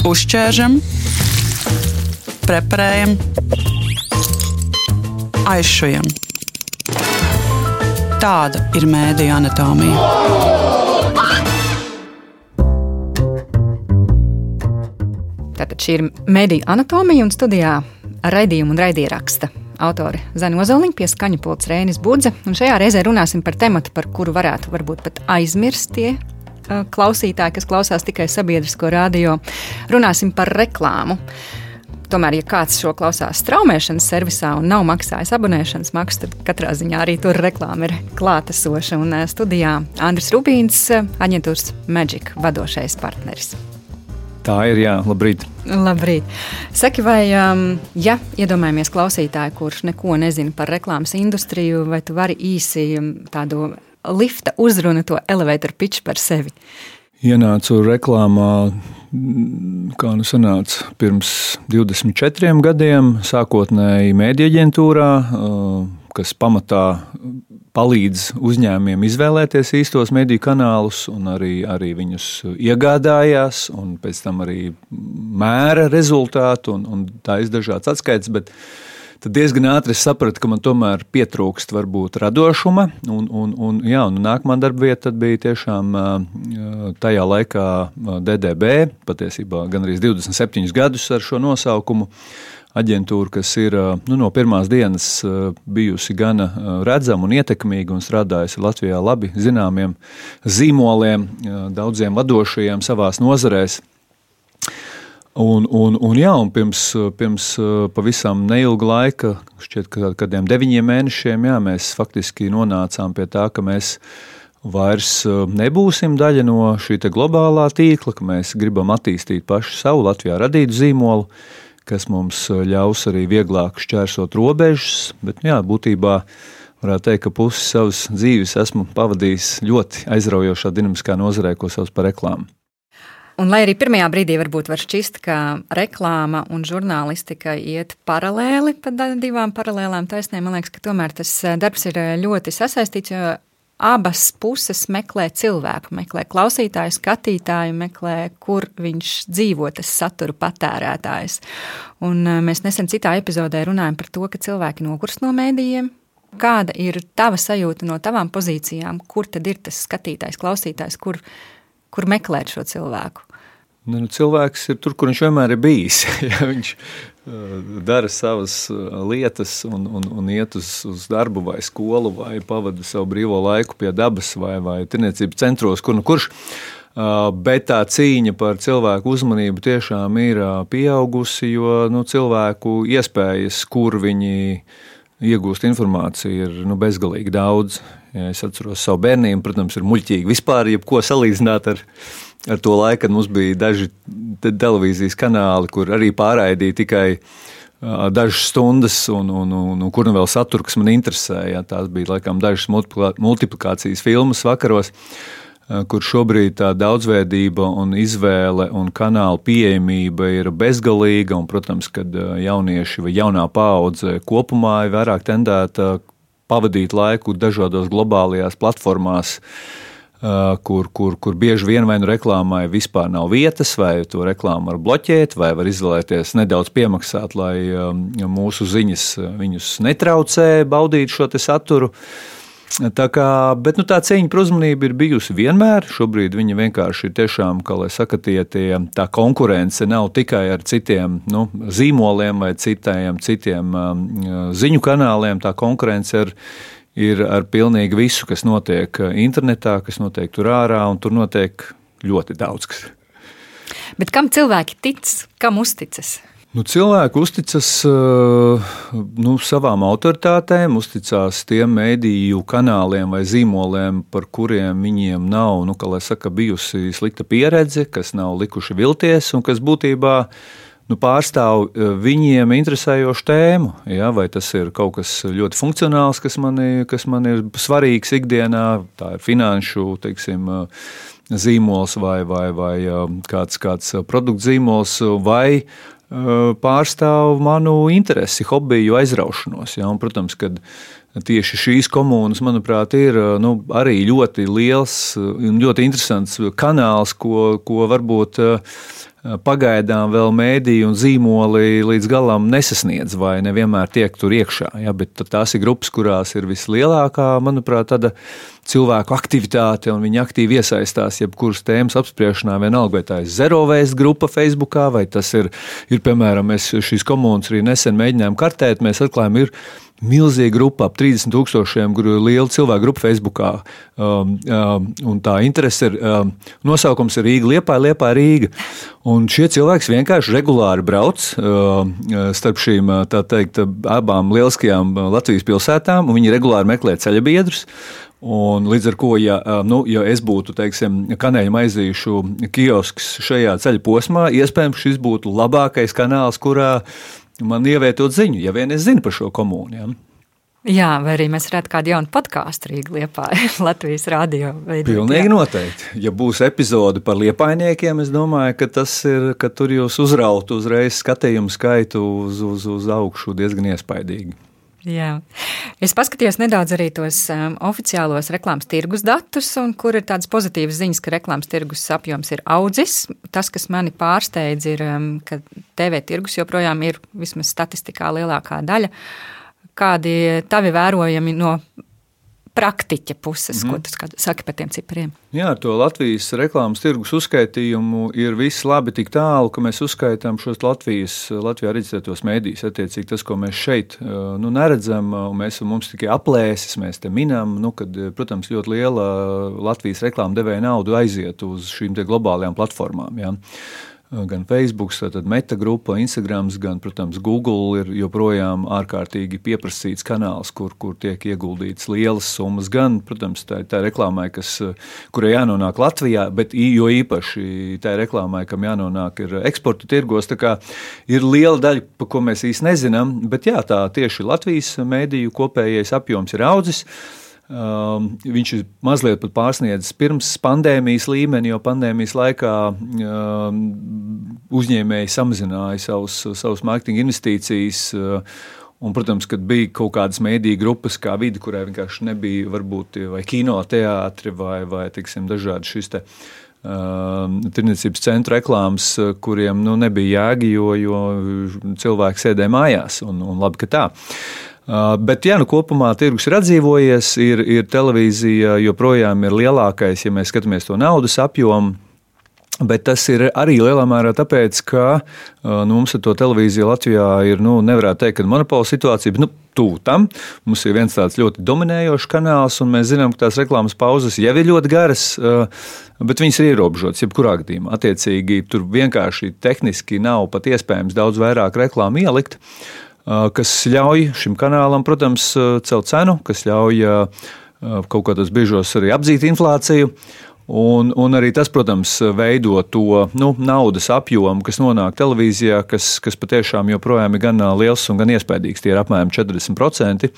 Uzķēršam, preparējam, aizšujam. Tāda ir mēdija anatomija. Tātad šī ir mediju anatomija un studijā raidījuma un raidieraksta autore Zana Ozoliņa, pie skaņa pults Rēnis Budze. Šajā reizē runāsim par tematu, par kuru varētu varbūt pat aizmirst tie klausītāji, kas klausās tikai sabiedrisko radio, runāsim par reklāmu. Tomēr, ja kāds šo klausās straumēšanas servisā un nav maksājis abonēšanas maksu, tad katrā ziņā arī tur reklāma ir klātesoša. Un studijā Andris Rubīns, aģentūras Magic vadošais partneris. Tā ir, jā, labrīt. Labrīt. Saki, vai, ja iedomājamies klausītāju, kurš neko nezina par reklāmas industriju, vai tu vari īsi tādu lifta uzruna, to elevator pitch par sevi? Ienācu reklāmā, kā nu sanāca, pirms 24 gadiem, sākotnēji mēdīņu aģentūrā, kas pamatā palīdz uzņēmumiem izvēlēties īstos mediju kanālus, un arī, arī viņus iegādājās, un pēc tam arī mēra rezultātu un, un tā izdažādas atskaites. Bet, uh, tad diezgan ātri sapratu, ka man tomēr pietrūkst varbūt radošuma. Un, un, un, jā, un nākamā darba vieta bija tiešām tajā laikā DDB, patiesībā gan arī 27 gadus ar šo nosaukumu. Aģentūra, kas ir nu, no pirmās dienas bijusi gana redzama un ietekmīga un strādājusi Latvijā labi zināmiem zīmoliem, daudziem vadošajiem savās nozarēs. Un, un, un, jā, un pirms, pirms pavisam neilga laika, šķiet, ka kādiem deviņiem mēnešiem, jā, mēs faktiski nonācām pie tā, ka mēs vairs nebūsim daļa no šī globālā tīkla, ka mēs gribam attīstīt pašu savu Latvijā radītu zīmolu, kas mums ļaus arī vieglāk šķērsot robežas. Bet, jā, būtībā varētu teikt, ka pusi savas dzīves esmu pavadījis ļoti aizraujošā dinamiskā nozarē, ko sauc par reklāmu. Un, lai arī pirmajā brīdī varbūt var šķist, ka reklāma un žurnālistika iet paralēli pa divām paralēlām taisnēm, man liekas, ka tomēr tas eh, darbs ir eh, ļoti sasaistīts, jo abas puses meklē cilvēku, meklē klausītāju, skatītāju, meklē, kur viņš dzīvo, tas satura patērētājs. Un eh, mēs nesen citā epizodē runājam par to, ka cilvēki nogurst no mēdījiem. Kāda ir tava sajūta no tavām pozīcijām, kur tad ir tas skatītājs, klausītājs, kur, kur meklēt šo cilvēku? Nu, nu, cilvēks ir tur, kur viņš vienmēr ir bijis. ja viņš uh, dara savas uh, lietas un, un, un iet uz, uz darbu vai skolu vai pavada savu brīvo laiku pie dabas vai, vai tirniecības centros, kur nu kurš. Uh, bet tā cīņa par cilvēku uzmanību tiešām ir pieaugusi, jo nu, cilvēku iespējas, kur viņi iegūst informāciju, ir nu, bezgalīgi daudz. Ja es atceros savu bērnību, protams, ir muļķīgi vispār jebko salīdzināt ar viņu ar to laiku, kad mums bija daži televīzijas kanāli, kur arī pārraidīja tikai dažas stundas, un, un, un, un kur nu vēl satura, kas man interesēja. Tās bija laikam dažas multiplikācijas filmas vakaros, kur šobrīd tā daudzveidība un izvēle un kanāla pieejamība ir bezgalīga. Un, protams, kad jaunieši vai jaunā paudze kopumā ir vairāk tendēta pavadīt laiku dažādos globālajās platformās, uh, kur, kur, kur bieži vien vai nu reklāmai vispār nav vietas, vai to reklāmu var bloķēt, vai var izvēlēties nedaudz piemaksāt, lai um, mūsu ziņas uh, viņus netraucē baudīt šo saturu. Tā, kā, bet, nu, tā cīņa par uzmanību ir bijusi vienmēr. Šobrīd viņa vienkārši ir tiešām, kā lai saka, tie, tie, tā konkurence nav tikai ar citiem nu, zīmoliem vai citiem, citiem ziņu kanāliem. Tā konkurence ir ir ar pilnīgi visu, kas notiek uh, internetā, kas notiek tur ārā, un tur notiek ļoti daudz kas. Bet kam cilvēki tic, kam uzticas? Nu, cilvēki uzticas uh, nu, savām autoritātēm, uzticās tiem mēdīju kanāliem vai zīmoliem, par kuriem viņiem nav nu, saka, bijusi slikta pieredze, kas nav likuši vilties un kas būtībā ir nu, pārstāv e, viņiem interesējošu tēmu. Ja? Vai tas ir kaut kas ļoti funkcionāls, kas man, kas man ir svarīgs ikdienā, tā ir finanšu teiksim, e, zīmols vai, vai, vai e, kāds, kāds produkts zīmols, vai pārstāv manu interesi, hobiju, aizraušanos. Ja? Un, protams, kad tieši šīs komunas, manuprāt, ir nu, arī ļoti liels un ļoti interesants kanāls, ko, ko varbūt pagaidām vēl mēdīji un zīmoli līdz galam nesasniedz vai nevienmēr tiek tur iekšā. Ja, bet tās ir grupas, kurās ir vislielākā, manuprāt, tāda cilvēku aktivitāte, un viņi aktīvi iesaistās jebkuras tēmas apspriešanā. Vienalga, vai tā ir zerovēst grupa Facebook, vai tas ir, ir piemēram, mēs šīs komunas arī nesen mēģinājām kartēt, mēs atklājām, ir milzīga grupa, ap 30 tūkstošiem, liela cilvēku grupa Facebookā. Um, um, tā interese ir, um, nosaukums ir Rīga, Liepā, Liepā, Rīga. Un šie cilvēki vienkārši regulāri brauc um, starp šīm teikt, abām lieliskajām Latvijas pilsētām, un viņi regulāri meklē ceļa biedrus. Un līdz ar to, ja, nu, ja es būtu teiksim, kanēļa maizīšu kiosks šajā ceļa posmā, iespējams, šis būtu labākais kanāls, kurā man ievietot ziņu, ja vien es zinu par šo komūnu. Ja. Jā, vai arī mēs varētu kādu jaunu podkāstu Rīgā liepā, Latvijas rādio. Pilnīgi jā. noteikti. Ja būs epizode par liepainiekiem, es domāju, ka tas ir, ka tur jūs uzrautu uzreiz skatījumu skaitu uz, uz, uz augšu diezgan iespaidīgi. Jā. Es paskatījos nedaudz arī tos um, oficiālos reklāmas tirgus datus, kur ir tādas pozitīvas ziņas, ka reklāmas tirgus apjoms ir audzis. Tas, kas mani pārsteidz, ir, um, ka TV tirgus joprojām ir vismaz statistikā lielākā daļa. Kādi tavi vērojami no praktiķa puses, mm. ko mhm. tu saki par tiem cipriem? Jā, ar to Latvijas reklāmas tirgus uzskaitījumu ir viss labi tik tālu, ka mēs uzskaitām šos Latvijas, Latvijā reģistrētos mēdījus. Attiecīgi tas, ko mēs šeit nu, neredzam, un mēs mums tikai aplēses, mēs te minam, nu, kad, protams, ļoti liela Latvijas reklāma devēja naudu aiziet uz šīm globālajām platformām. Jā gan Facebook, tad Meta grupa, Instagram, gan, protams, Google ir joprojām ārkārtīgi pieprasīts kanāls, kur, kur tiek ieguldīts lielas summas. Gan, protams, tā, tā reklāmai, kas, kurai jānonāk Latvijā, bet jo īpaši tā reklāmai, kam jānonāk ir eksporta tirgos. Ir liela daļa, pa ko mēs īsti nezinām, bet jā, tā tieši Latvijas mēdīju kopējais apjoms ir audzis. Um, viņš ir mazliet pārsniedzis pirms pandēmijas līmeni, jo pandēmijas laikā um, uzņēmēji samazināja savus, savus mārketinga investīcijas. Uh, un, protams, kad bija kaut kādas mēdīņu grupas, kā vidi, kurai vienkārši nebija varbūt vai kino, teātri vai, vai teiksim, dažādi šis te, uh, tirdzniecības centra reklāmas, kuriem nu, nebija jēga, jo, jo cilvēki sēdēja mājās. Un, un labi, ka tā. Uh, bet, ja nu kopumā tirgus ir atdzīvojies, ir, ir televīzija joprojām ir lielākais, ja mēs skatāmies to naudas apjomu. Bet tas ir arī lielā mērā tāpēc, ka uh, nu, mums ar to televīziju Latvijā ir, nu, nevarētu teikt, monopola situācija, bet nu, tuvu tam. Mums ir viens tāds ļoti dominējošs kanāls, un mēs zinām, ka tās reklāmas pauzes jau ir ļoti garas, uh, bet viņas ir ierobežotas jebkurā gadījumā. Attiecīgi, tur vienkārši tehniski nav pat iespējams daudz vairāk reklāmu ielikt kas ļauj šim kanālam, protams, celt cenu, kas ļauj kaut kādos brīžos arī apdzīt inflāciju. Un, un arī tas, protams, veido to nu, naudas apjomu, kas nonāk televīzijā, kas, kas patiešām joprojām ir gan liels un gan iespaidīgs. Tie ir apmēram 40%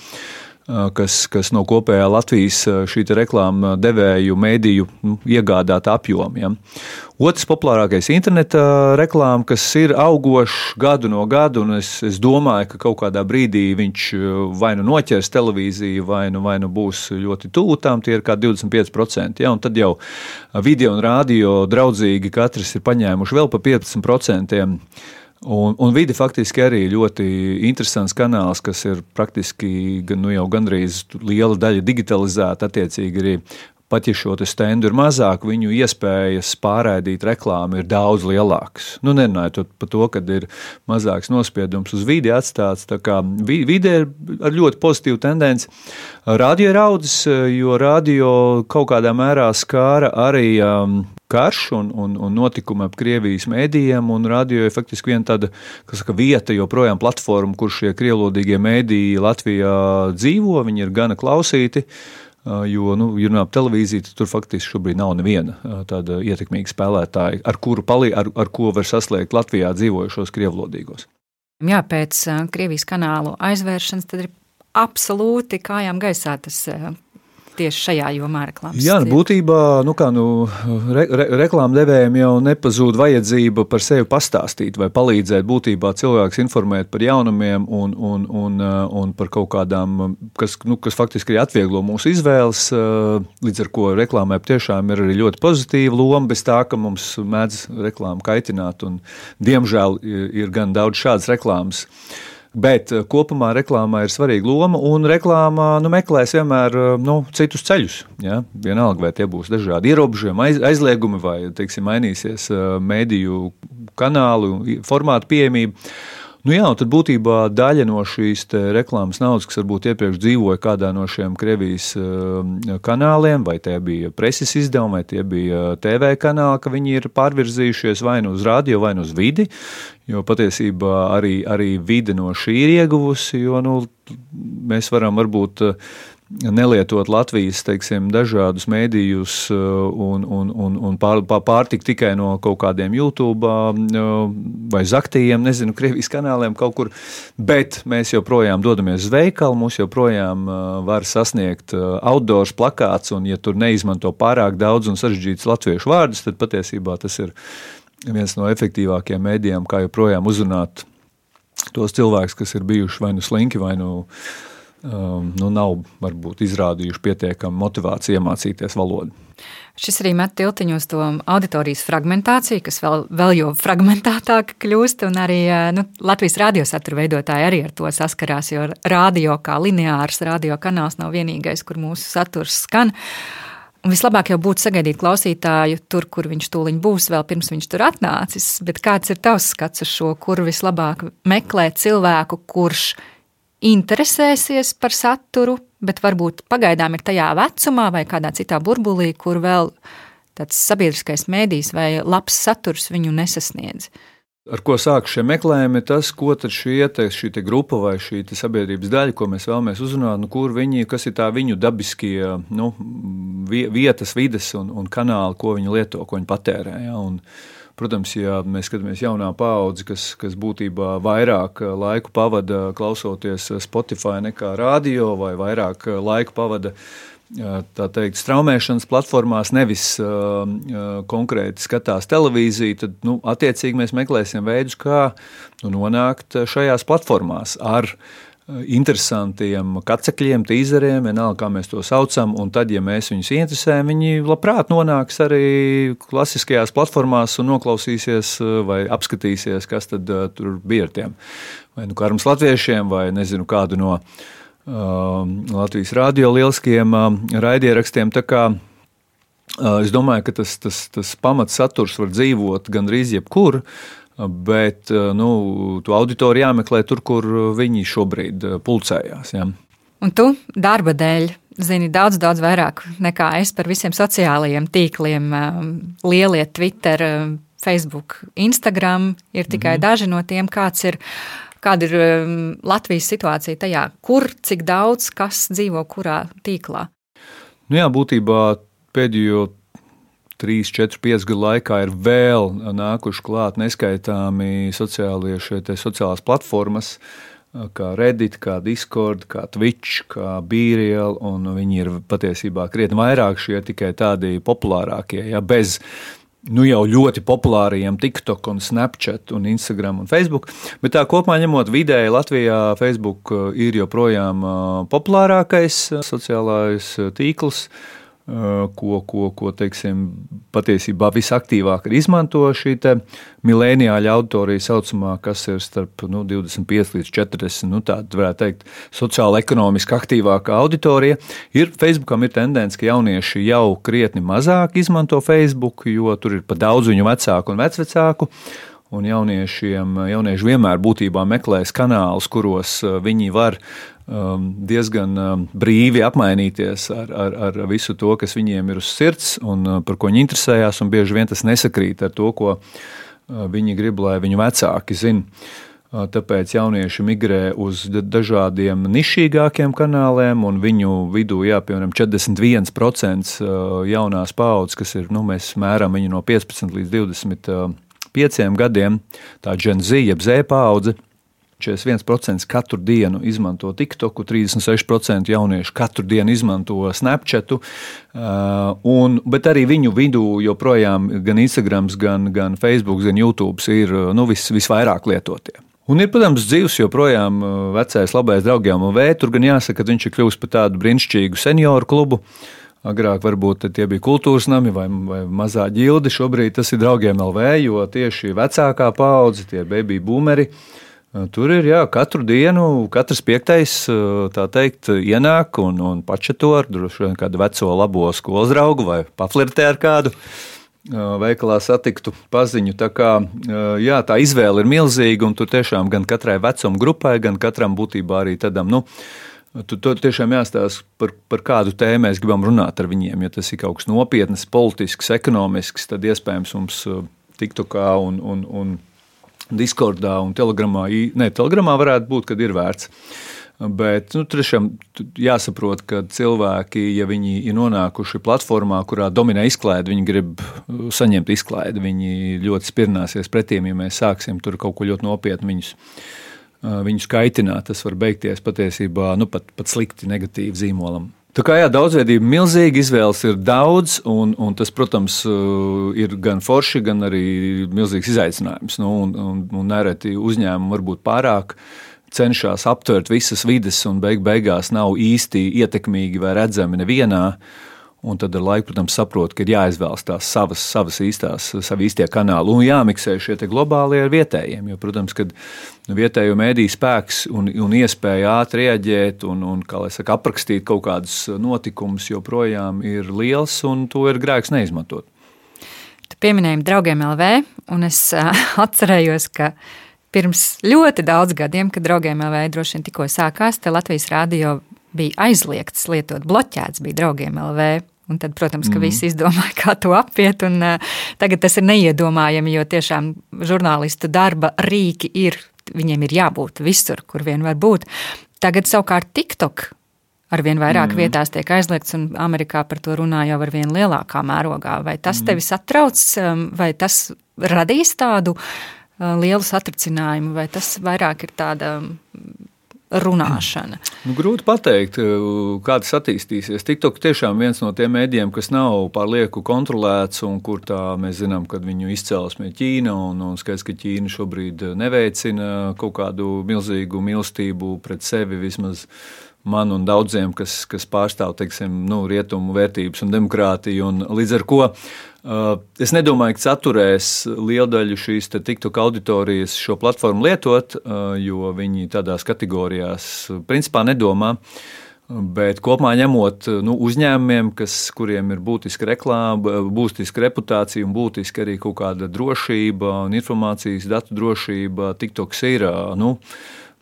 kas, kas no kopējā Latvijas reklāmas devēju mēdīju nu, iegādāta apjoma. Ja. Otrs populārākais interneta reklāma, kas ir augošs gadu no gada, un es, es domāju, ka kaut kādā brīdī viņš vai nu noķers televīziju, vai nu, vai nu būs ļoti tuvu tam, tie ir kā 25%. Ja, tad jau video un radio draudzīgi katrs ir paņēmuši vēl pa 15%. Un, un vidi faktiski arī ļoti interesants kanāls, kas ir praktiski nu, jau gandrīz liela daļa digitalizēta. Attiecīgi arī pat ja šo stendu ir mazāk, viņu iespējas pārraidīt reklāmu ir daudz lielākas. Nu, nerunājot par to, ka ir mazāks nospiedums uz vidi atstāts. Vide ir ar ļoti pozitīvu tendenci. Radio ir audzis, jo radio kaut kādā mērā skāra arī um, karš un, un, un notikumi ap Krievijas mēdījiem, un radio ir faktiski viena tāda saka, vieta, joprojām platforma, kur šie krievlodīgie mēdīji Latvijā dzīvo, viņi ir gana klausīti. Jo, nu, ja runājam par televīziju, tad tur faktiski šobrīd nav neviena tāda ietekmīga spēlētāja, ar palī, ar, ar ko var saslēgt Latvijā dzīvojušos krievlodīgos. Jā, pēc Krievijas kanālu aizvēršanas tad ir absolūti kājām gaisā tas tieši šajā jomā reklāmas. Jā, nu, būtībā nu, kā, nu, re, re, reklāmdevējiem jau nepazūd vajadzība par sevi pastāstīt vai palīdzēt būtībā cilvēks informēt par jaunumiem un, un, un, un par kaut kādām, kas, nu, kas faktiski arī atvieglo mūsu izvēles, līdz ar ko reklāmai tiešām ir arī ļoti pozitīva loma, bez tā, ka mums mēdz reklāmu kaitināt, un diemžēl ir gan daudz šādas reklāmas. Bet eh, kopumā reklāmā ir svarīga loma, un reklāmā nu, meklēs vienmēr eh, nu, citus ceļus. Ja? Vienalga, vai tie būs dažādi ierobežojumi, aiz, aizliegumi, vai teiksim, mainīsies eh, mēdīju kanālu formātu pieejamība. Nu jā, tad būtībā daļa no šīs reklāmas naudas, kas varbūt iepriekš dzīvoja kādā no šiem Krievijas kanāliem, vai tie bija preses izdevumi, vai tie bija TV kanāli, ka viņi ir pārvirzījušies vai nu uz radio, vai nu uz vidi. Jo patiesībā arī, arī vide no šī ir ieguvusi, jo nu, mēs varam varbūt nelietot Latvijas teiksim, dažādus mēdījus un, un, un, un pār, pārtikt tikai no kaut kādiem YouTube vai zaktījiem, nezinu, Krievijas kanāliem kaut kur, bet mēs joprojām dodamies uz veikalu, mūs joprojām var sasniegt outdoors plakāts, un ja tur neizmanto pārāk daudz un sarežģītus latviešu vārdus, tad patiesībā tas ir viens no efektīvākajiem mēdījiem, kā joprojām uzrunāt tos cilvēkus, kas ir bijuši vai nu slinki, vai nu, um, nu nav varbūt izrādījuši pietiekamu motivāciju iemācīties valodu. Šis arī met tiltiņu uz to auditorijas fragmentāciju, kas vēl, vēl jo fragmentētāka kļūst. Arī nu, Latvijas radiosatura veidotāji arī ar to saskarās, jo radio kā lineārs radio kanāls nav vienīgais, kur mūsu saturs skan. Un vislabāk jau būtu sagaidīt klausītāju tur, kur viņš tūlīt būs, vēl pirms viņš tur atnācis. Bet kāds ir tavs skats uz šo, kur vislabāk meklēt cilvēku, kurš interesēsies par saturu, bet varbūt pagaidām ir tajā vecumā vai kādā citā burbulī, kur vēl tāds sabiedriskais mēdījis vai labs saturs viņu nesasniedz. Ar ko sāk šie meklējumi, ir tas, ko šie, te, šī te grupa vai šī sabiedrības daļa, ko mēs vēlamies uzrunāt, nu, kur viņi, kas ir tā viņu dabiskie nu, vietas, vides un, un kanāli, ko viņi lieto, ko viņi patērē. Ja? Un, protams, ja mēs skatāmies jaunā paudze, kas, kas būtībā vairāk laiku pavada klausoties Spotify nekā radio, vai vairāk laiku pavada tā teikt, straumēšanas platformās, nevis uh, konkrēti skatās televīziju, tad nu, attiecīgi mēs meklēsim veidus, kā nu, nonākt šajās platformās ar interesantiem kacekļiem, tīzeriem, vienalga, kā mēs to saucam, tad, ja mēs viņus interesējam, viņi labprāt nonāks arī klasiskajās platformās un noklausīsies vai apskatīsies, kas tad uh, tur bija ar tiem vai nu karams latviešiem vai nezinu kādu no uh, Latvijas radio lieliskiem um, raidierakstiem. Uh, es domāju, ka tas, tas, tas pamats saturs var dzīvot gandrīz jebkur, bet uh, nu, to auditoriju jāmeklē tur, kur viņi šobrīd uh, pulcējās. Ja. Un tu darba dēļ zini daudz, daudz vairāk nekā es par visiem sociālajiem tīkliem, lielie Twitter, Facebook, Instagram ir tikai mm -hmm. daži no tiem, kāds ir Kāda ir Latvijas situācija tajā, kur, cik daudz kas dzīvo kurā tīklā? Nu jā, būtībā pēdējo 3, 4, 5 gadu laikā ir vēl nākuši klāt neskaitāmi sociālie sociālās platformas, kā Reddit, kā Discord, kā Twitch, kā Bīriel, un viņi ir patiesībā krietni vairāk šie tikai tādi populārākie, ja bez nu jau ļoti populārajiem TikTok, un Snapchat, un Instagram un Facebook. Bet tā kopumā ņemot vidēji Latvijā, Facebook ir joprojām populārākais sociālais tīkls. Eh, ko, ko, ko teiksim, patiesībā visaktīvāk izmanto šī milēniāļa auditorija, saucamā, kas ir starp nu, 25 līdz 40. Nu, tāda varētu teikt, sociāli ekonomiski aktīvākā auditorija. Ir Facebookam ir tendence, ka jaunieši jau krietni mazāk izmanto Facebook, jo tur ir pa daudz viņu vecāku un vecvecāku. Un jauniešiem, jaunieši vienmēr būtībā meklēs kanālus, kuros eh, viņi var diezgan um, brīvi apmainīties ar, ar, ar visu to, kas viņiem ir uz sirds un uh, par ko viņi interesējās. Bieži vien tas nesakrīt ar to, ko uh, viņi grib, lai viņu vecāki zina. Uh, tāpēc jaunieši migrē uz dažādiem nišīgākiem kanāliem, un viņu vidū, jā, piemēram, 41% uh, jaunās paudzes, kas ir, nu, mēs mēram viņu no 15 līdz 25 gadiem, tā Z, jeb Z paudze, 41% katru dienu izmanto TikToku, 36% jauniešu katru dienu izmanto Snapchatu. Un, bet arī viņu vidū joprojām gan Instagram, gan, gan Facebook, gan YouTube ir nu, vis, visvairāk lietotie. Un ir, protams, dzīves joprojām vecais labais draugiem un vēja. Tur gan jāsaka, ka viņš ir kļuvis par tādu brīnišķīgu senioru klubu. Agrāk varbūt tie bija kultūras nami vai, vai mazā ģilde. Šobrīd tas ir draugiem LV, jo tieši vecākā paudze, tie baby boomeri, tur ir jā, katru dienu, katrs piektais teikt, ienāk un, un pačeto ar droši vien kādu veco labo skolas draugu vai paflirtē ar kādu veikalā satiktu paziņu. Tā, kā, jā, tā izvēle ir milzīga, un tur tiešām gan katrai vecuma grupai, gan katram būtībā arī tādam. Nu, Tu to tiešām jāstāsta par, par kādu tēmu mēs gribam runāt ar viņiem. Ja tas ir kaut kas nopietns, politisks, ekonomisks, tad iespējams mums TikTokā un, un, un Discordā un Telegramā, ne, Telegramā varētu būt, kad ir vērts. Bet nu, tiešām jāsaprot, ka cilvēki, ja viņi ir nonākuši platformā, kurā dominē izklaide, viņi grib uh, saņemt izklaidi. Viņi ļoti spirnāsies pretīm, ja mēs sāksim tur kaut ko ļoti nopietnu viņus, uh, viņus kaitināt. Tas var beigties patiesībā nu, pat, pat slikti, negatīvi zīmolam. Tā kā jā, daudzveidība milzīga, izvēles ir daudz, un, un tas, protams, uh, ir gan forši, gan arī milzīgs izaicinājums. Nu, un, un, un nereti uzņēmumi var būt pārāk cenšas aptvert visas vidas, un beig beigās nav īsti ietekmīgi vai redzami nevienā. Un tad ar laiku, protams, saprot, ka ir jāizvēlas tās savas, savas īstās, savi īstie kanāli un jāmiksē šie globālie ar vietējiem. Jo, protams, kad vietējo mēdīju spēks un, un iespēja ātri reaģēt un, un saka, aprakstīt kaut kādus notikumus joprojām ir liels, un to ir grēks neizmantot. Tu pieminēji draugiem LV, un es atcerējos, ka pirms ļoti daudz gadiem, kad draugiem LV droši vien tikko sākās, te Latvijas rādio bija aizliegts lietot, bloķēts bija draugiem LV. Un tad, protams, ka mm. visi izdomāja, kā to apiet. Un, uh, tagad tas ir neiedomājami, jo tiešām žurnālistu darba rīki ir, viņiem ir jābūt visur, kur vien var būt. Tagad savukārt TikTok ar vien vairāk mm. vietās tiek aizliegts, un Amerikā par to runā jau ar vien lielākā mērogā. Vai tas mm. tevi satrauc, vai tas radīs tādu uh, lielu satricinājumu, vai tas vairāk ir tāda runāšana. Nu, grūti pateikt, kā tas attīstīsies. TikTok tiešām viens no tiem mēdījiem, kas nav pārlieku kontrolēts, un kur tā mēs zinām, ka viņu izcelsme ir Ķīna. Un, un skaidrs, ka Ķīna šobrīd neveicina kaut kādu milzīgu mīlestību pret sevi vismaz man un daudziem, kas, kas pārstāv teiksim, nu, rietumu vērtības un demokrātiju. Un līdz ar to es nedomāju, ka atturēs lielu daļu šīs TikTok auditorijas šo platformu lietot, uh, jo viņi tādās kategorijās uh, principā nedomā. Bet kopumā ņemot nu, uzņēmumiem, kas, kuriem ir būtiska reklāma, būtiska reputācija un būtiska arī kaut kāda drošība un informācijas datu drošība, TikToks ir nu,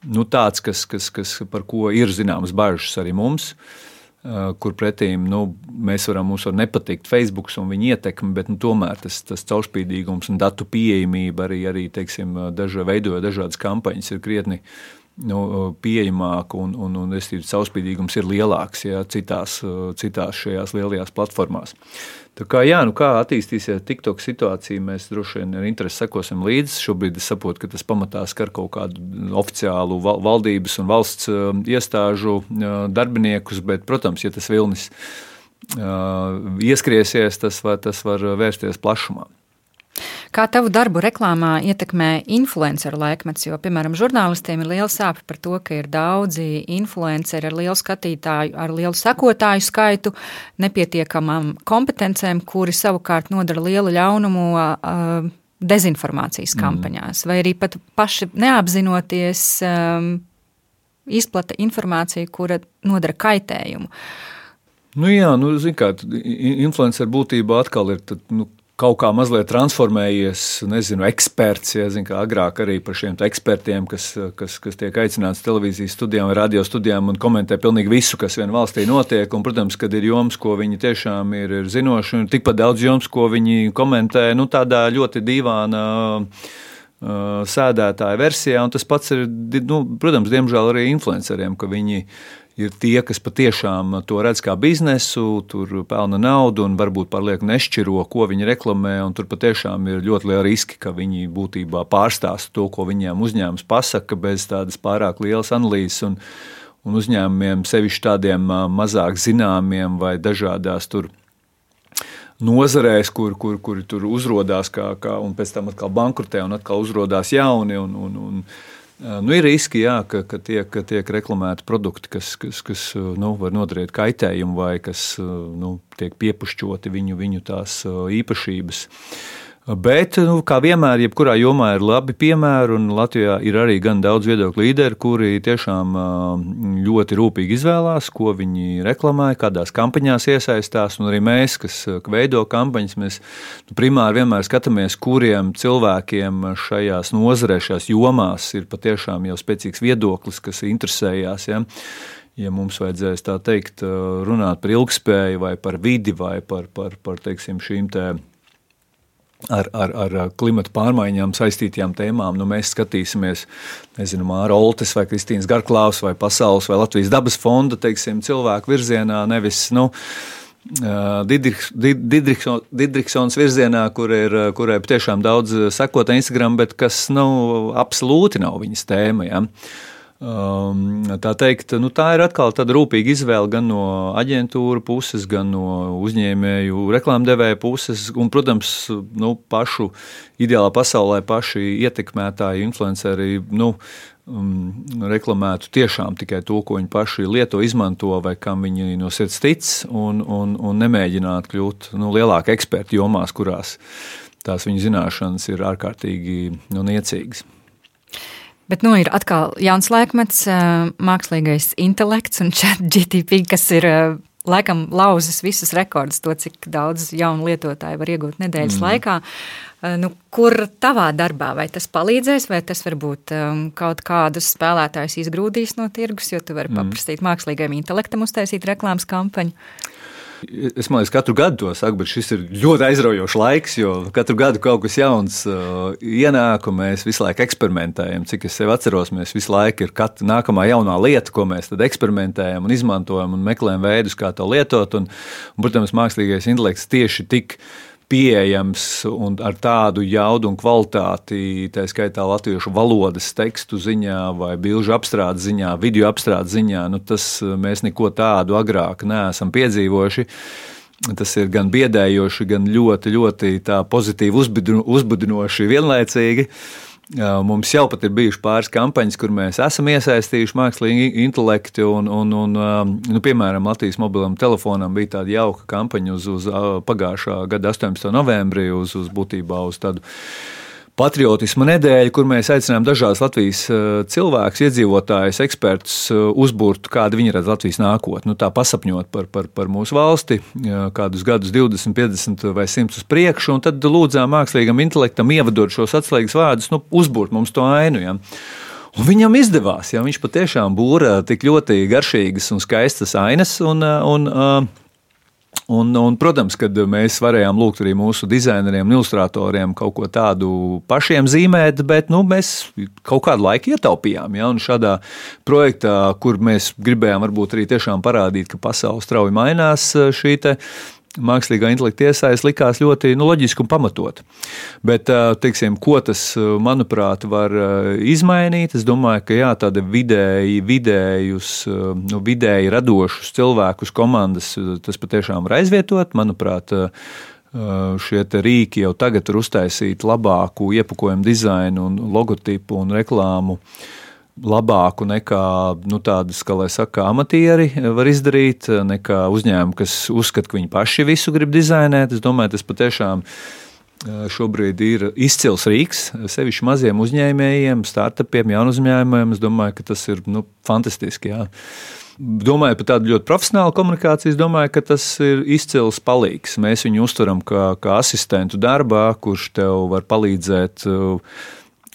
nu, tāds, kas, kas, kas, par ko ir zināmas bažas arī mums. Uh, kur pretīm nu, mēs varam, mums var nepatikt Facebook un viņa ietekme, bet nu, tomēr tas, tas caurspīdīgums un datu pieejamība arī, arī teiksim, daža, veidojot dažādas kampaņas, ir krietni nu, pieejamāka un, un, un caurspīdīgums ir lielāks ja, citās, citās šajās lielajās platformās. Tā kā, jā, nu kā attīstīsies TikTok situācija, mēs droši vien ar interesi sekosim līdzi. Šobrīd es saprotu, ka tas pamatā skar kaut kādu oficiālu valdības un valsts uh, iestāžu uh, darbiniekus, bet, protams, ja tas vilnis uh, ieskriesies, tas var, tas var vērsties plašumā. Kā tavu darbu reklāmā ietekmē influenceru laikmets? Jo, piemēram, žurnālistiem ir liela sāpe par to, ka ir daudzi influenceri ar lielu skatītāju, ar lielu sekotāju skaitu, nepietiekamām kompetencēm, kuri savukārt nodara lielu ļaunumu. Uh, dezinformācijas mm. kampaņās, mm. vai arī pat paši neapzinoties um, izplata informāciju, kura nodara kaitējumu. Nu jā, nu, zināmā mērā, influencer būtībā atkal ir tad, nu, kaut kā mazliet transformējies, nezinu, eksperts. Ja, zin, agrāk arī par šiem ekspertiem, kas, kas, kas tiek aicināts televīzijas studijām vai radio studijām un komentē pilnīgi visu, kas vien valstī notiek. Un, protams, kad ir joms, ko viņi tiešām ir, ir zinoši, un tikpat daudz joms, ko viņi komentē, nu, tādā ļoti dīvainā sēdētāja versijā, tas pats ir, nu, protams, diemžēl arī influenceriem, ka viņi ir tie, kas patiešām to redz kā biznesu, tur pelna naudu un varbūt pārlieku nešķiro, ko viņi reklamē. Tur patiešām ir ļoti liela riski, ka viņi būtībā pārstāsta to, ko viņiem uzņēmums pasaka, bez tādas pārāk lielas analīzes. Un, un uzņēmumiem, sevišķi tādiem mazāk zināmiem vai dažādās tur nozarēs, kur, kur, kur tur uzrādās, un pēc tam atkal bankrotē, un atkal uzrādās jauni. Un, un, un, Nu, ir riski, jā, ka, ka, tiek, ka tiek reklamēti produkti, kas, kas, kas nu, var nodarīt kaitējumu vai kas nu, tiek piepušķoti viņu, viņu tās īpašības. Uh, Bet, nu, kā vienmēr, jebkurā jomā ir labi piemēri, un Latvijā ir arī gan daudz viedokļu līderi, kuri tiešām ļoti rūpīgi izvēlās, ko viņi reklamē, kādās kampaņās iesaistās. Un arī mēs, kas veido kampaņas, mēs nu, primāri vienmēr skatāmies, kuriem cilvēkiem šajās nozarēs, šajās jomās ir patiešām jau spēcīgs viedoklis, kas interesējās. Ja? ja mums vajadzēs tā teikt, runāt par ilgspēju, vai par vidi, vai par, par, par teiksim, šīm tēmām ar, ar, ar klimatu pārmaiņām saistītajām tēmām. Nu, mēs skatīsimies, nezinu, Māra Oltes vai Kristīnas Garklāvs vai Pasaules vai Latvijas dabas fonda teiksim, cilvēku virzienā, nevis. Nu, Didriks, Didriksons, Didriksons virzienā, kur ir, kurai patiešām daudz sekotāju Instagram, bet kas nu, absolūti nav viņas tēma. Ja? Um, tā teikt, nu, tā ir atkal tāda rūpīga izvēle gan no aģentūra puses, gan no uzņēmēju, reklāmdevēja puses, un, protams, nu, pašu ideālā pasaulē paši ietekmētāji, influenceri. Nu, um, reklamētu tiešām tikai to, ko viņi paši lieto, izmanto vai kam viņi no sirds tic, un, un, un nemēģināt kļūt nu, lielāki eksperti jomās, kurās tās viņu zināšanas ir ārkārtīgi nu, niecīgas. Bet nu, ir atkal jauns laikmets, mākslīgais intelekts un chat GTP, kas ir laikam lauzis visus rekordus, to cik daudz jaunu lietotāju var iegūt nedēļas mm. laikā. Nu, kur tavā darbā, vai tas palīdzēs, vai tas varbūt um, kaut kādus spēlētājus izgrūdīs no tirgus, jo tu vari mm. paprastīt mākslīgajam intelektam uztaisīt reklāmas kampaņu? Es domāju, ka katru gadu to saku, bet šis ir ļoti aizraujošs laiks, jo katru gadu kaut kas jauns uh, ienāk, un mēs visu laiku eksperimentējam. Cik es sev atceros, mēs visu laiku ir katra nākamā jaunā lieta, ko mēs eksperimentējam un izmantojam un meklējam veidus, kā to lietot. Un, un, protams, mākslīgais intelekts tieši tik pieejams un ar tādu jaudu un kvalitāti, tā skaitā latviešu valodas tekstu ziņā, vai bilžu apstrādes ziņā, video apstrādes ziņā, nu, tas mēs neko tādu agrāk neesam piedzīvojuši. Tas ir gan biedējoši, gan ļoti, ļoti pozitīvi uzbudinoši vienlaicīgi. Uh, Mums jau pat ir bijušas pāris kampaņas, kur mēs esam iesaistījuši mākslīgu intelektu. Un, un, un, nu, piemēram, Latvijas mobilam telefonam bija tāda jauka kampaņa uz, uz pagājušā gada 18. novembrī, uz, uz būtībā uz tādu patriotisma nedēļa, kur mēs aicinām dažādas Latvijas eh, cilvēkus, iedzīvotājus, ekspertus eh, uzbūrt, kāda viņi redz Latvijas nākotni. Nu, tā pasapņot par, par, par mūsu valsti, kādus gadus, 20, 50 vai 100 uz priekšu, un tad lūdzām mākslīgam intelektam ievadot šos atslēgas vārdus, nu, uzbūrt mums to ainu. Ja. Un viņam izdevās, ja viņš patiešām būra tik ļoti garšīgas un skaistas ainas. Un, un, un, Un, protams, kad mēs varējām lūgt arī mūsu dizaineriem ilustratoriem kaut ko tādu pašiem zīmēt, bet nu, mēs kaut kādu laiku ietaupījām. Ja? Un šādā projektā, kur mēs gribējām varbūt arī tiešām parādīt, ka pasaule strauji mainās, šī mākslīgā intelekta iesaistība likās ļoti nu, loģiski un pamatot. Bet, teiksim, ko tas, manuprāt, var izmainīt? Es domāju, ka jā, tāda vidēji, vidējus, nu, vidēji radošus cilvēkus komandas tas patiešām var aizvietot. Manuprāt, šie rīki jau tagad ir uztaisīti labāku iepakojumu dizainu, un logotipu un reklāmu. Uh, labāku nekā nu, tādas, kā lai saka, amatieri var izdarīt, nekā uzņēmumi, kas uzskata, ka viņi paši visu grib dizainēt. Es domāju, tas patiešām šobrīd ir izcils rīks, sevišķi maziem uzņēmējiem, startupiem, jaunu uzņēmumiem. Es domāju, ka tas ir nu, fantastiski. Jā. Domāju par tādu ļoti profesionālu komunikāciju. Es domāju, ka tas ir izcils palīgs. Mēs viņu uztveram kā, kā asistentu darbā, kurš tev var palīdzēt uh,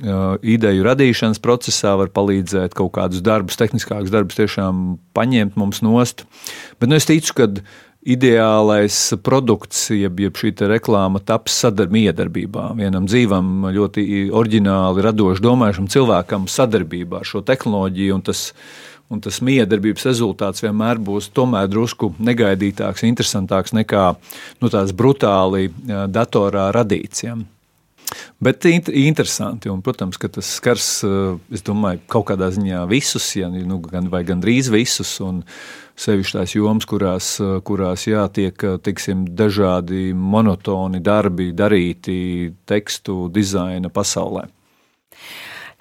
ideju radīšanas procesā var palīdzēt kaut kādus darbus, tehniskākus darbus tiešām paņemt mums nost. Bet nu, es ticu, ka ideālais produkts, jeb, jeb šī reklāma taps sadarbībā. Vienam dzīvam, ļoti oriģināli, radoši domājušam cilvēkam sadarbībā ar šo tehnoloģiju. Tas, un tas miedarbības rezultāts vienmēr būs tomēr drusku negaidītāks, interesantāks nekā nu, tās brutāli datorā radīts. Ja. Bet interesanti, un, protams, ka tas skars, es domāju, kaut kādā ziņā visus, ja, nu, gan, vai gandrīz visus, un sevišķi tās jomas, kurās, kurās jā, tiek tiksim, dažādi monotoni darbi darīti tekstu dizaina pasaulē.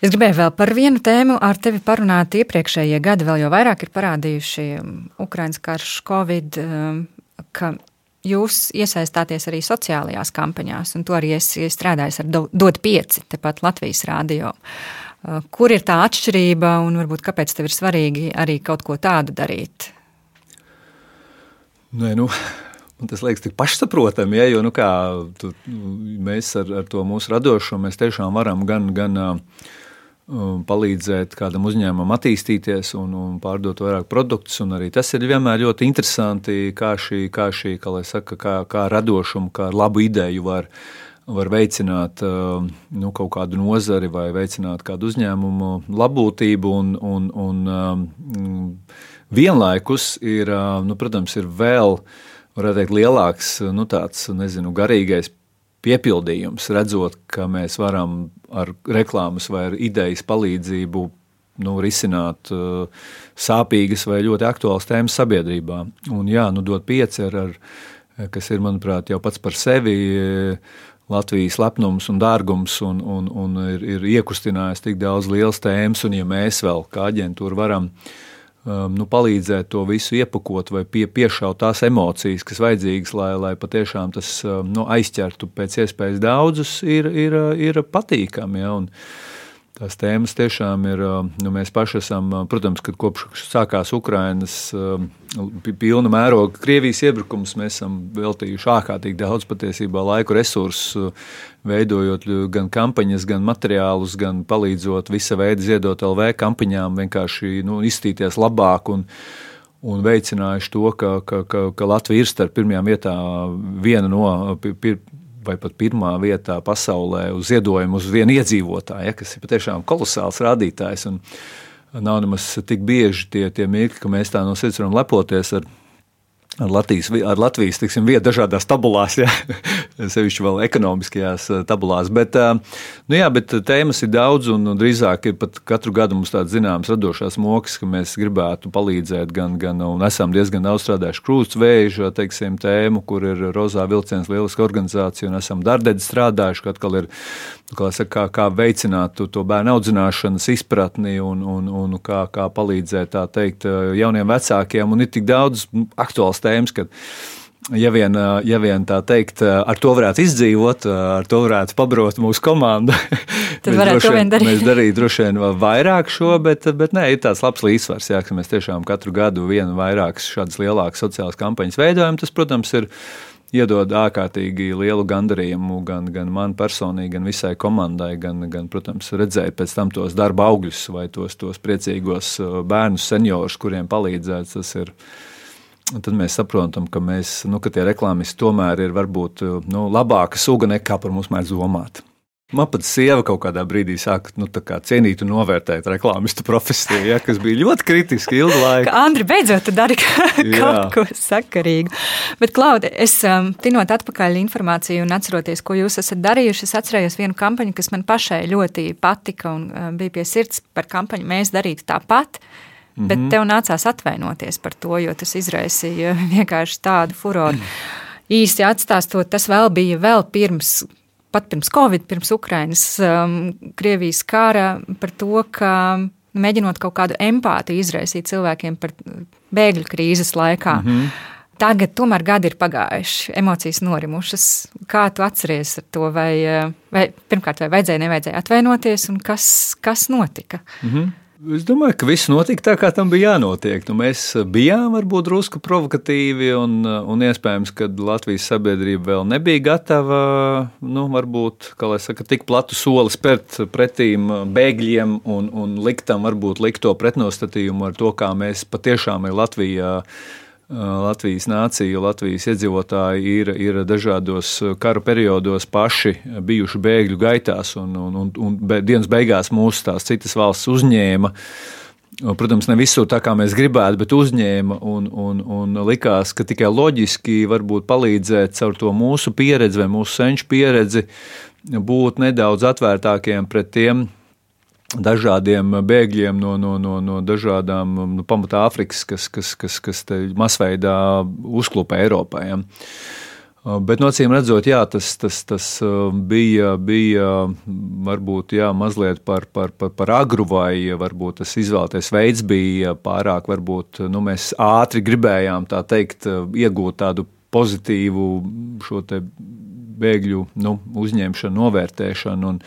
Es gribēju vēl par vienu tēmu ar tevi parunāt. Iepriekšējie gadi vēl jau vairāk ir parādījuši um, Ukraiņas karš, Covid, um, ka jūs iesaistāties arī sociālajās kampaņās, un to arī es strādāju ar Dod 5, tepat Latvijas rādio. Uh, kur ir tā atšķirība un varbūt kāpēc tev ir svarīgi arī kaut ko tādu darīt? Nē, nu, man tas liekas tik pašsaprotami, ja, jo nu, kā, tu, mēs ar, ar to mūsu radošumu tiešām varam gan. gan uh, palīdzēt kādam uzņēmumam attīstīties un, un pārdot vairāk produktus. Tas ir vienmēr ļoti interesanti, kā šī, kā, šī, kā, saka, kā, kā radošuma, kā labu ideju var, var veicināt um, nu, kaut kādu nozari vai veicināt kādu uzņēmumu labklājību. Un, un, un, um, vienlaikus ir, nu, protams, ir vēl teikt, lielāks nu, tāds, nezinu, garīgais piepildījums, redzot, ka mēs varam ar reklāmas vai ar idejas palīdzību nu, risināt uh, sāpīgas vai ļoti aktuālas tēmas sabiedrībā. Un, jā, nu, dot pieci ar, ar kas ir, manuprāt, jau pats par sevi. Latvijas lepnums un dārgums un, un, un ir, ir iekustinājis tik daudz lielas tēmas, un ja mēs vēl kā aģentūra varam uh, um, nu, palīdzēt to visu iepakot vai pie, piešaut tās emocijas, kas vajadzīgas, lai, lai patiešām tas um, nu, aizķertu pēc iespējas daudzus, ir, ir, ir patīkami. Ja, un, Tās tēmas tiešām ir. Nu, mēs paši esam, protams, kad kopš sākās Ukrainas pilna mēroga Krievijas iebrukums, mēs esam veltījuši ārkārtīgi daudz patiesībā laiku resursu, veidojot gan kampaņas, gan materiālus, gan palīdzot visa veida ziedot LV kampaņām, vienkārši nu, izstīties labāk. Un, un veicinājuši to, ka, ka, ka, ka Latvija ir starp pirmajām vietām viena no pir, vai pat pirmā vietā pasaulē uz ziedojumu uz vienu iedzīvotāju, ja, kas ir patiešām kolosāls rādītājs. Nav nemaz tik bieži tie, tie mirkļi, ka mēs tā no sirds varam lepoties ar ar Latvijas, ar Latvijas tiksim, vietu dažādās tabulās, ja? sevišķi vēl ekonomiskajās eh, tabulās. Bet, eh, nu jā, bet tēmas ir daudz, un drīzāk ir pat katru gadu mums tāds zināms radošās mokas, ka mēs gribētu palīdzēt gan, gan un esam diezgan daudz strādājuši krūtsvēža teiksim, tēmu, kur ir Rozā vilciens lieliska organizācija, un esam dardedzi strādājuši, ka atkal ir kā, saka, kā, kā veicināt to bērnu audzināšanas izpratni un, un, un kā, kā palīdzēt teikt, jauniem vecākiem. Un ir tik daudz aktuāls tēmas, ka ja vien, ja vien tā teikt, ar to varētu izdzīvot, ar to varētu pabrot mūsu komandu. Tad varētu to vien darīt. Mēs darītu droši vien vairāk šo, bet, bet nē, ir tāds labs līdzsvars, jā, ka mēs tiešām katru gadu vienu vairākas šādas lielākas sociālas kampaņas veidojam. Tas, protams, ir iedod ārkārtīgi lielu gandarījumu gan, gan man personīgi, gan visai komandai, gan, gan, protams, redzēt pēc tam tos darba augļus vai tos, tos priecīgos uh, bērnus, seniorus, kuriem palīdzēt. Tas ir. Tad mēs saprotam, ka, mēs, nu, ka tie reklāmisti tomēr ir varbūt uh, nu, labāka suga nekā par mums mēdz domāt. Man pat sieva kaut kādā brīdī sāka nu, cienīt un novērtēt reklāmistu profesiju, ja, kas bija ļoti kritiski ilgu laiku. Andri, beidzot, dari kaut ko sakarīgu. Bet, Klaudi, es um, tinot atpakaļ informāciju un atceroties, ko jūs esat darījuši, es atcerējos vienu kampaņu, kas man pašai ļoti patika un um, bija pie sirds par kampaņu Mēs darītu tāpat. Mm -hmm. Bet mhm. tev nācās atvainoties par to, jo tas izraisīja vienkārši tādu furoru. Mm. Īsti atstāstot, tas vēl bija vēl pirms pat pirms Covid, pirms Ukrainas, um, Krievijas kara, par to, ka mēģinot kaut kādu empātiju izraisīt cilvēkiem par bēgļu krīzes laikā. Mm -hmm. Tagad tomēr gadi ir pagājuši, emocijas norimušas. Kā tu atceries to, vai, vai pirmkārt, vai vajadzēja, nevajadzēja atvainoties, un kas, kas notika? Mm -hmm. Es domāju, ka viss notika tā, kā tam bija jānotiek. Nu, mēs bijām varbūt drusku provokatīvi, un, un iespējams, ka Latvijas sabiedrība vēl nebija gatava, nu, varbūt, saka, tik platu soli spērt pretīm bēgļiem un, un liktam, varbūt, likt to pretnostatījumu ar to, kā mēs patiešām ir Latvijā Latvijas nācija, Latvijas iedzīvotāji ir, ir dažādos kara periodos paši bijuši bēgļu gaitās, un, un, un, un dienas beigās mūsu tās citas valsts uzņēma. Protams, ne visur tā kā mēs gribētu, bet uzņēma un, un, un likās, ka tikai loģiski varbūt palīdzēt caur to mūsu pieredzi vai mūsu senču pieredzi būt nedaudz atvērtākiem pret tiem dažādiem bēgļiem no, no, no, no dažādām no pamatā Āfrikas, kas, kas, kas, kas masveidā uzklupa Eiropā. Ja. Bet no acīm redzot, jā, tas, tas, tas bija, bija varbūt jā, mazliet par, par, par, par agru, vai varbūt tas izvēlētais veids bija pārāk, varbūt nu, mēs ātri gribējām tā teikt, iegūt tādu pozitīvu šo bēgļu nu, uzņemšanu, novērtēšanu. Un,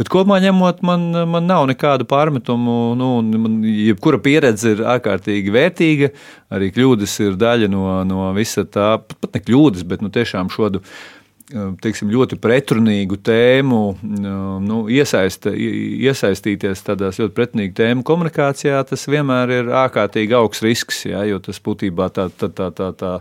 bet kopumā ņemot, man, man nav nekādu pārmetumu. Nu, man, jebkura pieredze ir ārkārtīgi vērtīga. Arī kļūdas ir daļa no, no visa tā, pat ne kļūdas, bet nu, tiešām šādu teiksim, ļoti pretrunīgu tēmu, nu, iesaista, iesaistīties tādās ļoti pretrunīgu tēmu komunikācijā, tas vienmēr ir ārkārtīgi augsts risks, jā, jo tas būtībā tā, tā, tā, tā, tā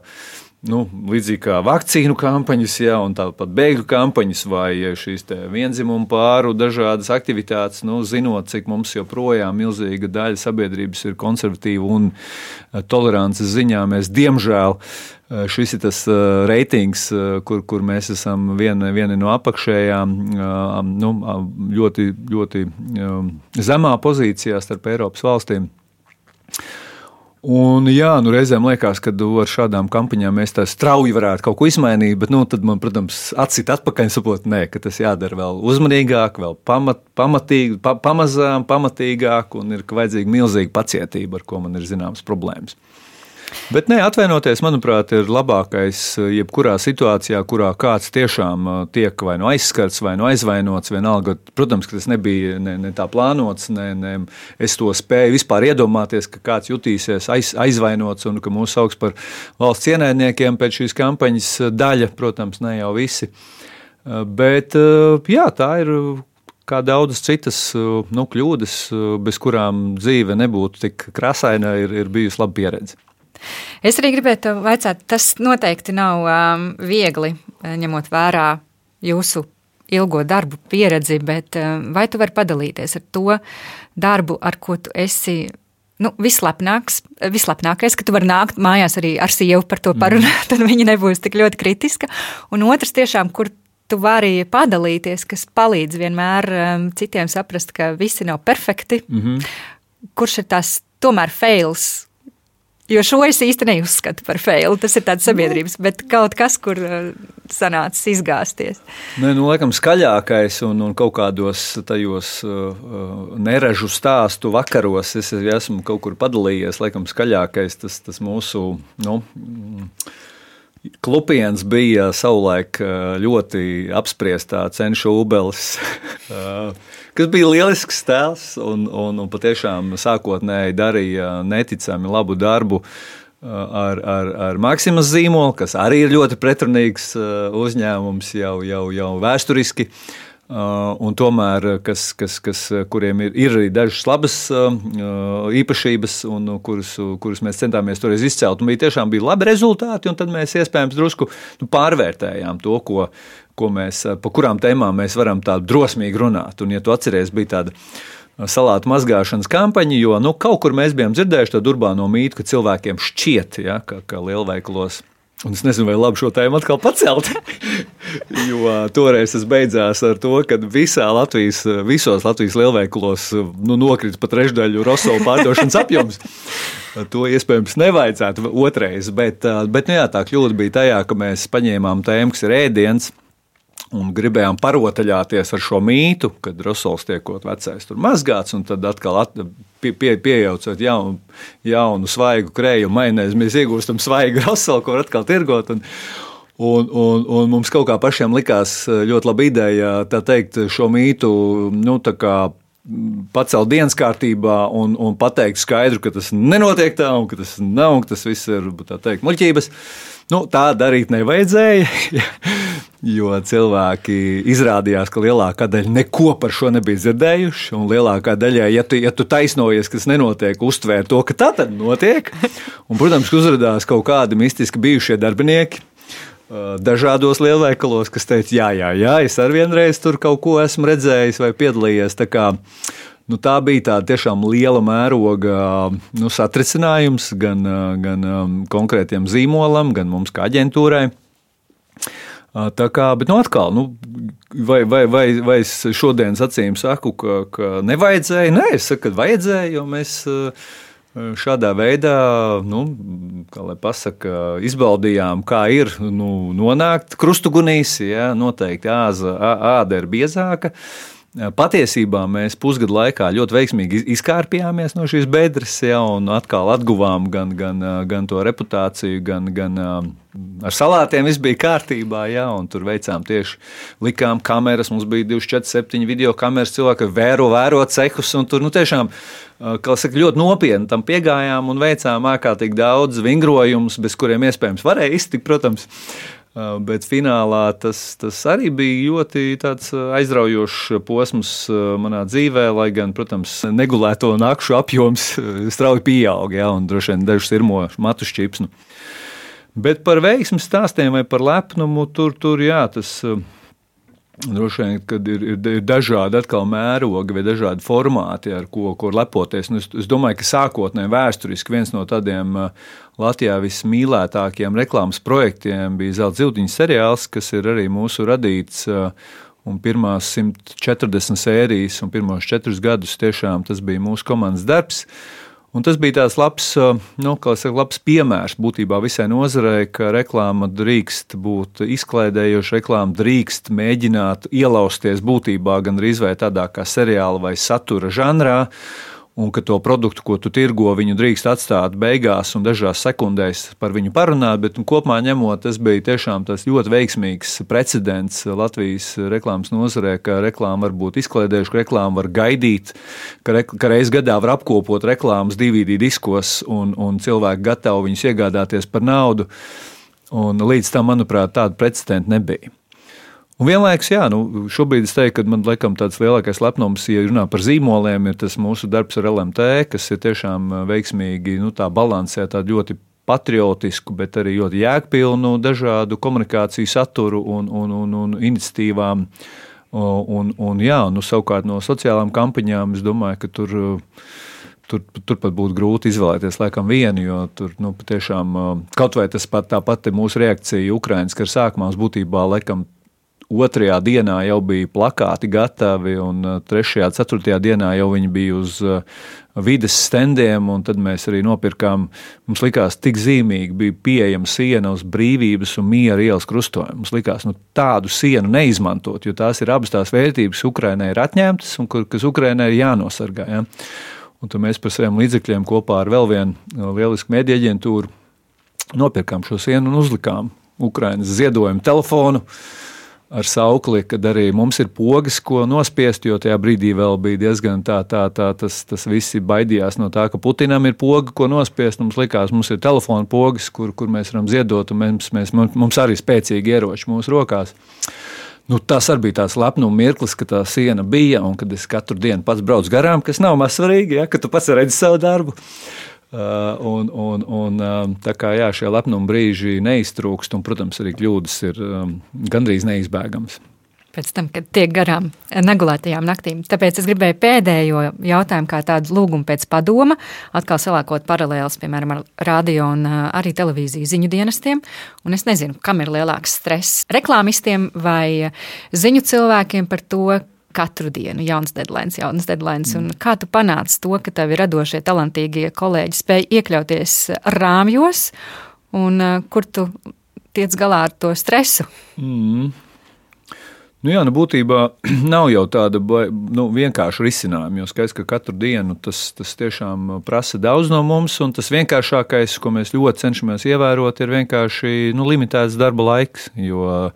nu, līdzīgi kā vakcīnu kampaņas, ja, un tāpat bēgļu kampaņas vai šīs vienzimumu pāru dažādas aktivitātes, nu, zinot, cik mums joprojām milzīga daļa sabiedrības ir konservatīva un eh, tolerances ziņā, mēs diemžēl eh, šis ir tas eh, reitings, kur, kur mēs esam vieni, vieni no apakšējām, nu, ļoti, ļoti zemā pozīcijā starp Eiropas valstīm. Un, jā, nu, reizēm liekas, ka ar šādām kampaņām mēs tā strauji varētu kaut ko izmainīt, bet nu, tad man, protams, atcīt atpakaļ un saprot, nē, ka tas jādara vēl uzmanīgāk, vēl pamat, pamatīgi, pa, pamazām, pamatīgāk, un ir vajadzīga milzīga pacietība, ar ko man ir zināmas problēmas. Bet nē, atvainoties, manuprāt, ir labākais eh, jebkurā situācijā, kurā kāds tiešām eh, tiek vai nu aizskarts, vai nu no aizvainots. Vienalga, protams, ka tas nebija ne, ne tā plānots, ne, ne es to spēju vispār iedomāties, ka kāds jutīsies aiz, aizvainots un ka mūs sauc par valsts ienaidniekiem pēc šīs kampaņas daļa, protams, ne jau visi. Eh, bet jā, tā ir kā daudzas citas nu, kļūdas, bez kurām dzīve nebūtu tik krasaina, ir, ir bijusi laba pieredze. Es arī gribētu vaicāt, tas noteikti nav um, viegli, eh, ņemot vērā jūsu ilgo darbu pieredzi, bet um, vai tu vari padalīties ar to darbu, ar ko tu esi nu, vislepnākais, ka tu vari nākt mājās arī ar sievu par to parunāt, mm. tad viņa nebūs tik ļoti kritiska. Un otrs, tiešām, kur tu vari padalīties, kas palīdz vienmēr um, citiem saprast, ka visi nav perfekti. Mm -hmm. Kurš ir tas tomēr fails, Jo šo es īsti neuzskatu par failu. Tas ir tāds sabiedrības, bet kaut kas, kur uh, sanācis izgāzties. Nē, nu, laikam, skaļākais un, un kaut kādos tajos uh, uh neražu stāstu vakaros es esmu kaut kur padalījies. Laikam, skaļākais tas, tas mūsu. Nu, Klupiens bija savulaik uh, ļoti apspriestā cenšu ubelis kas bija lielisks tēls un, un, un patiešām sākotnēji darīja neticami labu darbu. Uh, ar, ar, ar Maksimas zīmolu, kas arī ir ļoti pretrunīgs uh, uzņēmums jau, jau, jau vēsturiski. Uh, un tomēr, kas, kas, kas, kuriem ir, ir arī dažas labas īpašības, un kurus, kurus mēs centāmies toreiz izcelt, bija tiešām bija labi rezultāti, tad mēs iespējams drusku nu, pārvērtējām to, ko, ko mēs, pa kurām tēmām mēs varam tā drosmīgi runāt. Un, ja tu atceries, bija tāda salātu mazgāšanas kampaņa, jo nu, kaut kur mēs bijām dzirdējuši to urbāno mītu, ka cilvēkiem šķiet, ja, ka, ka lielveikalos. Un es nezinu, vai labi šo tēmu atkal pacelt. jo toreiz tas beidzās ar to, ka visā Latvijas, visos Latvijas lielveikalos nu, nokrita pat trešdaļu Rosola pārdošanas apjoms. To iespējams nevajadzētu otrais, bet, bet nu, jā, tā kļūda bija tajā, ka mēs paņēmām tēmu, kas ir ēdiens un gribējām parotaļāties ar šo mītu, kad Rosols tiekot vecais tur mazgāts, un tad atkal at, pie, pie, pieejaucot jaunu, jaunu svaigu krējumu maināzi, mēs iegūstam svaigu Rosolu, ko atkal tirgot. Un, Un, un, un mums kaut kā pašiem likās ļoti laba ideja teikt, šo mītu nu, pacelt dienas kārtībā un, un pateikt skaidru, ka tas nenotiek tā, un ka tas nav, un ka tas viss ir teikt, muļķības. Nu, tā darīt nevajadzēja. Jo cilvēki izrādījās, ka lielākā daļa neko par šo nebija dzirdējuši. Un lielākā daļa, ja tu, ja tu taisnojies, kas nenotiek, uztvēr to, ka tā tad notiek. Un, protams, ka uzrādījās kaut kādi mistiski bijušie darbinieki, dažādos lielveikalos, kas teica, jā, jā, jā, es arī vienreiz tur kaut ko esmu redzējis vai piedalījies. Tā, kā, nu, tā bija tāda tiešām liela mēroga nu, satricinājums gan, gan konkrētiem zīmolam, gan mums kā aģentūrai. Tā kā, bet nu atkal, nu, vai, vai, vai, vai es šodienas acīm saku, ka, ka nevajadzēja? Nē, es saku, ka vajadzēja, jo mēs šādā veidā, nu, kā lai pasaka, izbaudījām, kā ir nu, nonākt krustugunīs. Ja, noteikti āza, āda ir biezāka. Patiesībā mēs pusgadu laikā ļoti veiksmīgi izkārpījāmies no šīs bedres, ja, un atkal atguvām gan, gan, gan to reputāciju, gan, gan ar salātiem viss bija kārtībā, ja, tur veicām tieši likām kameras, mums bija 247 video kameras, cilvēki vēro, vēro cehus, un tur nu, tiešām, saka, ļoti nopietni tam piegājām un veicām ārkārtīgi daudz vingrojumus, bez kuriem iespējams varēja iztikt, protams. Bet finālā tas, tas arī bija ļoti aizraujošs posms manā dzīvē, lai gan, protams, negulēto nakšu apjoms strauji pieauga, ja, un droši vien dažus irmo matu šķipsnu. Bet par veiksmu stāstiem vai par lepnumu tur, tur jā, tas ir Droši vien, kad ir, ir, ir dažādi mērogi vai dažādi formāti, ar ko, ko lepoties. Nu, es, es domāju, ka sākotnēji vēsturiski viens no tādiem Latvijā vismīlētākajiem reklāmas projektiem bija Zelta Ziltiņa seriāls, kas ir arī mūsu radīts. Un pirmās 140 sērijas un pirmos četrus gadus tiešām tas bija mūsu komandas darbs. Un tas bija tāds labs, nu, saka, labs piemērs būtībā visai nozarei, ka reklāma drīkst būt izklaidējoša, reklāma drīkst mēģināt ielausties būtībā gan arī tādā kā seriāla vai satura žanrā un ka to produktu, ko tu tirgo, viņu drīkst atstāt beigās un dažās sekundēs par viņu parunāt, bet nu, kopumā ņemot, tas bija tiešām tas ļoti veiksmīgs precedents Latvijas reklāmas nozarē, ka reklāma var būt izklaidējuša, ka reklāma var gaidīt, ka, re, ka reiz gadā var apkopot reklāmas DVD diskos un, un cilvēki gatavi viņus iegādāties par naudu. Un līdz tam, manuprāt, tāda precedenta nebija. Un vienlaikus, jā, nu, šobrīd es teiktu, ka man laikam tāds lielākais lepnums, ja runā par zīmoliem, ir tas mūsu darbs ar LMT, kas ir tiešām veiksmīgi nu, balansē tādu ļoti patriotisku, bet arī ļoti jēgpilnu dažādu komunikāciju saturu un, un, un, un iniciatīvām. Un, un, jā, nu, savukārt no sociālām kampaņām es domāju, ka tur tur, turpat būtu grūti izvēlēties laikam vienu, jo tur nu, patiešām kaut vai tas pat tā pati mūsu reakcija Ukraiņas kara sākumā būtībā laikam otrajā dienā jau bija plakāti gatavi, un uh, trešajā, ceturtajā dienā jau viņi bija uz uh, vides standiem, un tad mēs arī nopirkām. Mums likās, tik zīmīgi bija pieejama siena uz brīvības un miera ielas krustojumu. Mums likās, nu, tādu sienu neizmantot, jo tās ir abas tās vērtības, Ukrainai ir atņemtas un kas Ukrainai ir jānosargā. Ja? Un tad mēs par saviem līdzekļiem kopā ar vēl vienu uh, lielisku mediju aģentūru nopirkām šo sienu un uzlikām Ukraiņas ziedojumu telefonu. Uh, ar saukli, kad arī mums ir pogas, ko nospiest, jo tajā brīdī vēl bija diezgan tā, tā, tā tas, tas visi baidījās no tā, ka Putinam ir poga, ko nospiest. Mums likās, mums ir telefona pogas, kur, kur mēs varam ziedot, un mēs, mēs, mums arī spēcīgi ieroči mūsu rokās. Nu, tas arī bija tāds lepnums mirklis, ka tā siena bija, un kad es katru dienu pats braucu garām, kas nav maz svarīgi, ja, ka tu pats redzi savu darbu. Uh, un, un, un, um, tā kā jā, šie lepnuma brīži neiztrūkst, un, protams, arī kļūdas ir um, gandrīz neizbēgamas. Pēc tam, kad tiek garām negulētajām naktīm. Tāpēc es gribēju pēdējo jautājumu, kā tādu lūgumu pēc padoma, atkal salākot paralēlus, piemēram, ar radio un arī televīziju ziņu dienestiem. Un es nezinu, kam ir lielāks stress - reklāmistiem vai ziņu cilvēkiem par to, katru dienu jauns deadline, jauns deadline. Mm. Kā tu panāci to, ka tavi radošie, talantīgie kolēģi spēj iekļauties rāmjos, un uh, kur tu tiec galā ar to stresu? Mm. Nu jā, nu būtībā nav jau tāda nu, vienkārša risinājuma. Jo skaidrs, ka katru dienu tas, tas tiešām prasa daudz no mums, tas vienkāršākais, ko mēs ļoti cenšamies ievērot, ir vienkārši nu, limitēts darba laiks. Jo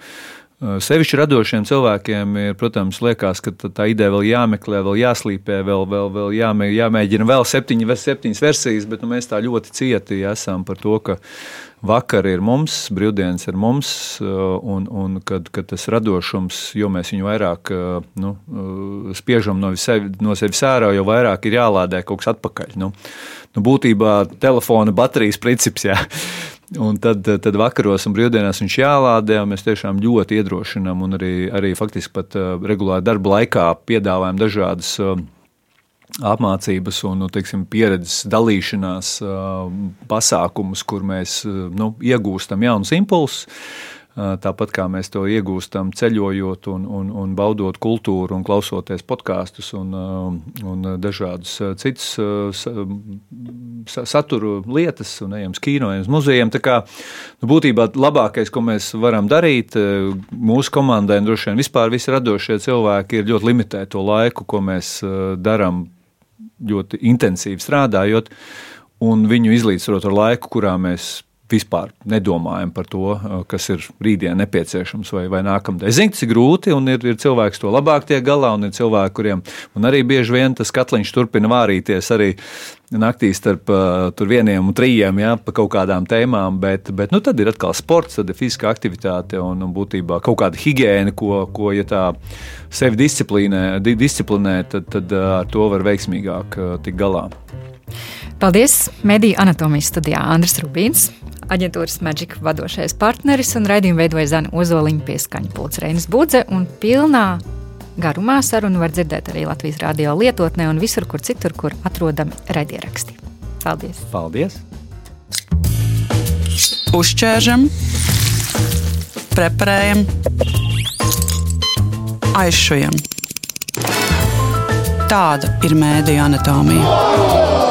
Sevišķi radošiem cilvēkiem ir, protams, liekas, ka tā ideja vēl jāmeklē, vēl jāslīpē, vēl, vēl, vēl jāmē, jāmēģina vēl septiņi, vēl septiņas versijas, bet nu, mēs tā ļoti cieti esam par to, ka vakar ir mums, brīvdienas ir mums, un, un kad, kad tas radošums, jo mēs viņu vairāk nu, spiežam no, sevi, no sevis ārā, jo vairāk ir jālādē kaut kas atpakaļ. Nu, nu, būtībā telefona baterijas princips. Jā. Un tad, tad vakaros un brīvdienās viņš jālādē, un mēs tiešām ļoti iedrošinām, un arī, arī faktiski pat uh, regulāri darba laikā piedāvājam dažādas uh, apmācības un nu, teiksim, pieredzes dalīšanās uh, pasākumus, kur mēs nu, iegūstam jaunus impulsus. Tāpat kā mēs to iegūstam ceļojot, un, un, un baudot kultūru, un klausoties podkāstus un, un dažādas citas satura lietas, un ejam uz kino, ejam uz muzejiem. Tā kā nu, būtībā labākais, ko mēs varam darīt mūsu komandai, un droši vien vispār visi radošie cilvēki, ir ļoti limitēt to laiku, ko mēs darām ļoti intensīvi strādājot, un viņu izlīdzsvarot ar laiku, kurā mēs vispār nedomājam par to, uh, kas ir rītdien nepieciešams vai, vai nākamdien. Es zinu, ir grūti, un ir, ir cilvēki, kas to labāk tiek galā, un ir cilvēki, kuriem arī bieži vien tas katliņš turpina vārīties arī naktī starp uh, vieniem un trījiem ja, pa kaut kādām tēmām, bet, bet nu, tad ir atkal sports, tad ir fiziskā aktivitāte un, un būtībā kaut kāda higiēna, ko, ko ja tā sevi disciplinē, disciplinē tad, tad uh, ar to var veiksmīgāk uh, tikt galā. Paldies! Mediju anatomijas studijā Andris Rubīns, aģentūras Magic vadošais partneris un raidījumu veidoja Zana Ozoliņa pieskaņa pults Reinas Budze un pilnā garumā sarunu var dzirdēt arī Latvijas radio lietotnē un visur, kur citur, kur atrodami raidieraksti. Paldies! Paldies! Uzķēršam, preparējam, aizšujam. Tāda ir mēdija anatomija.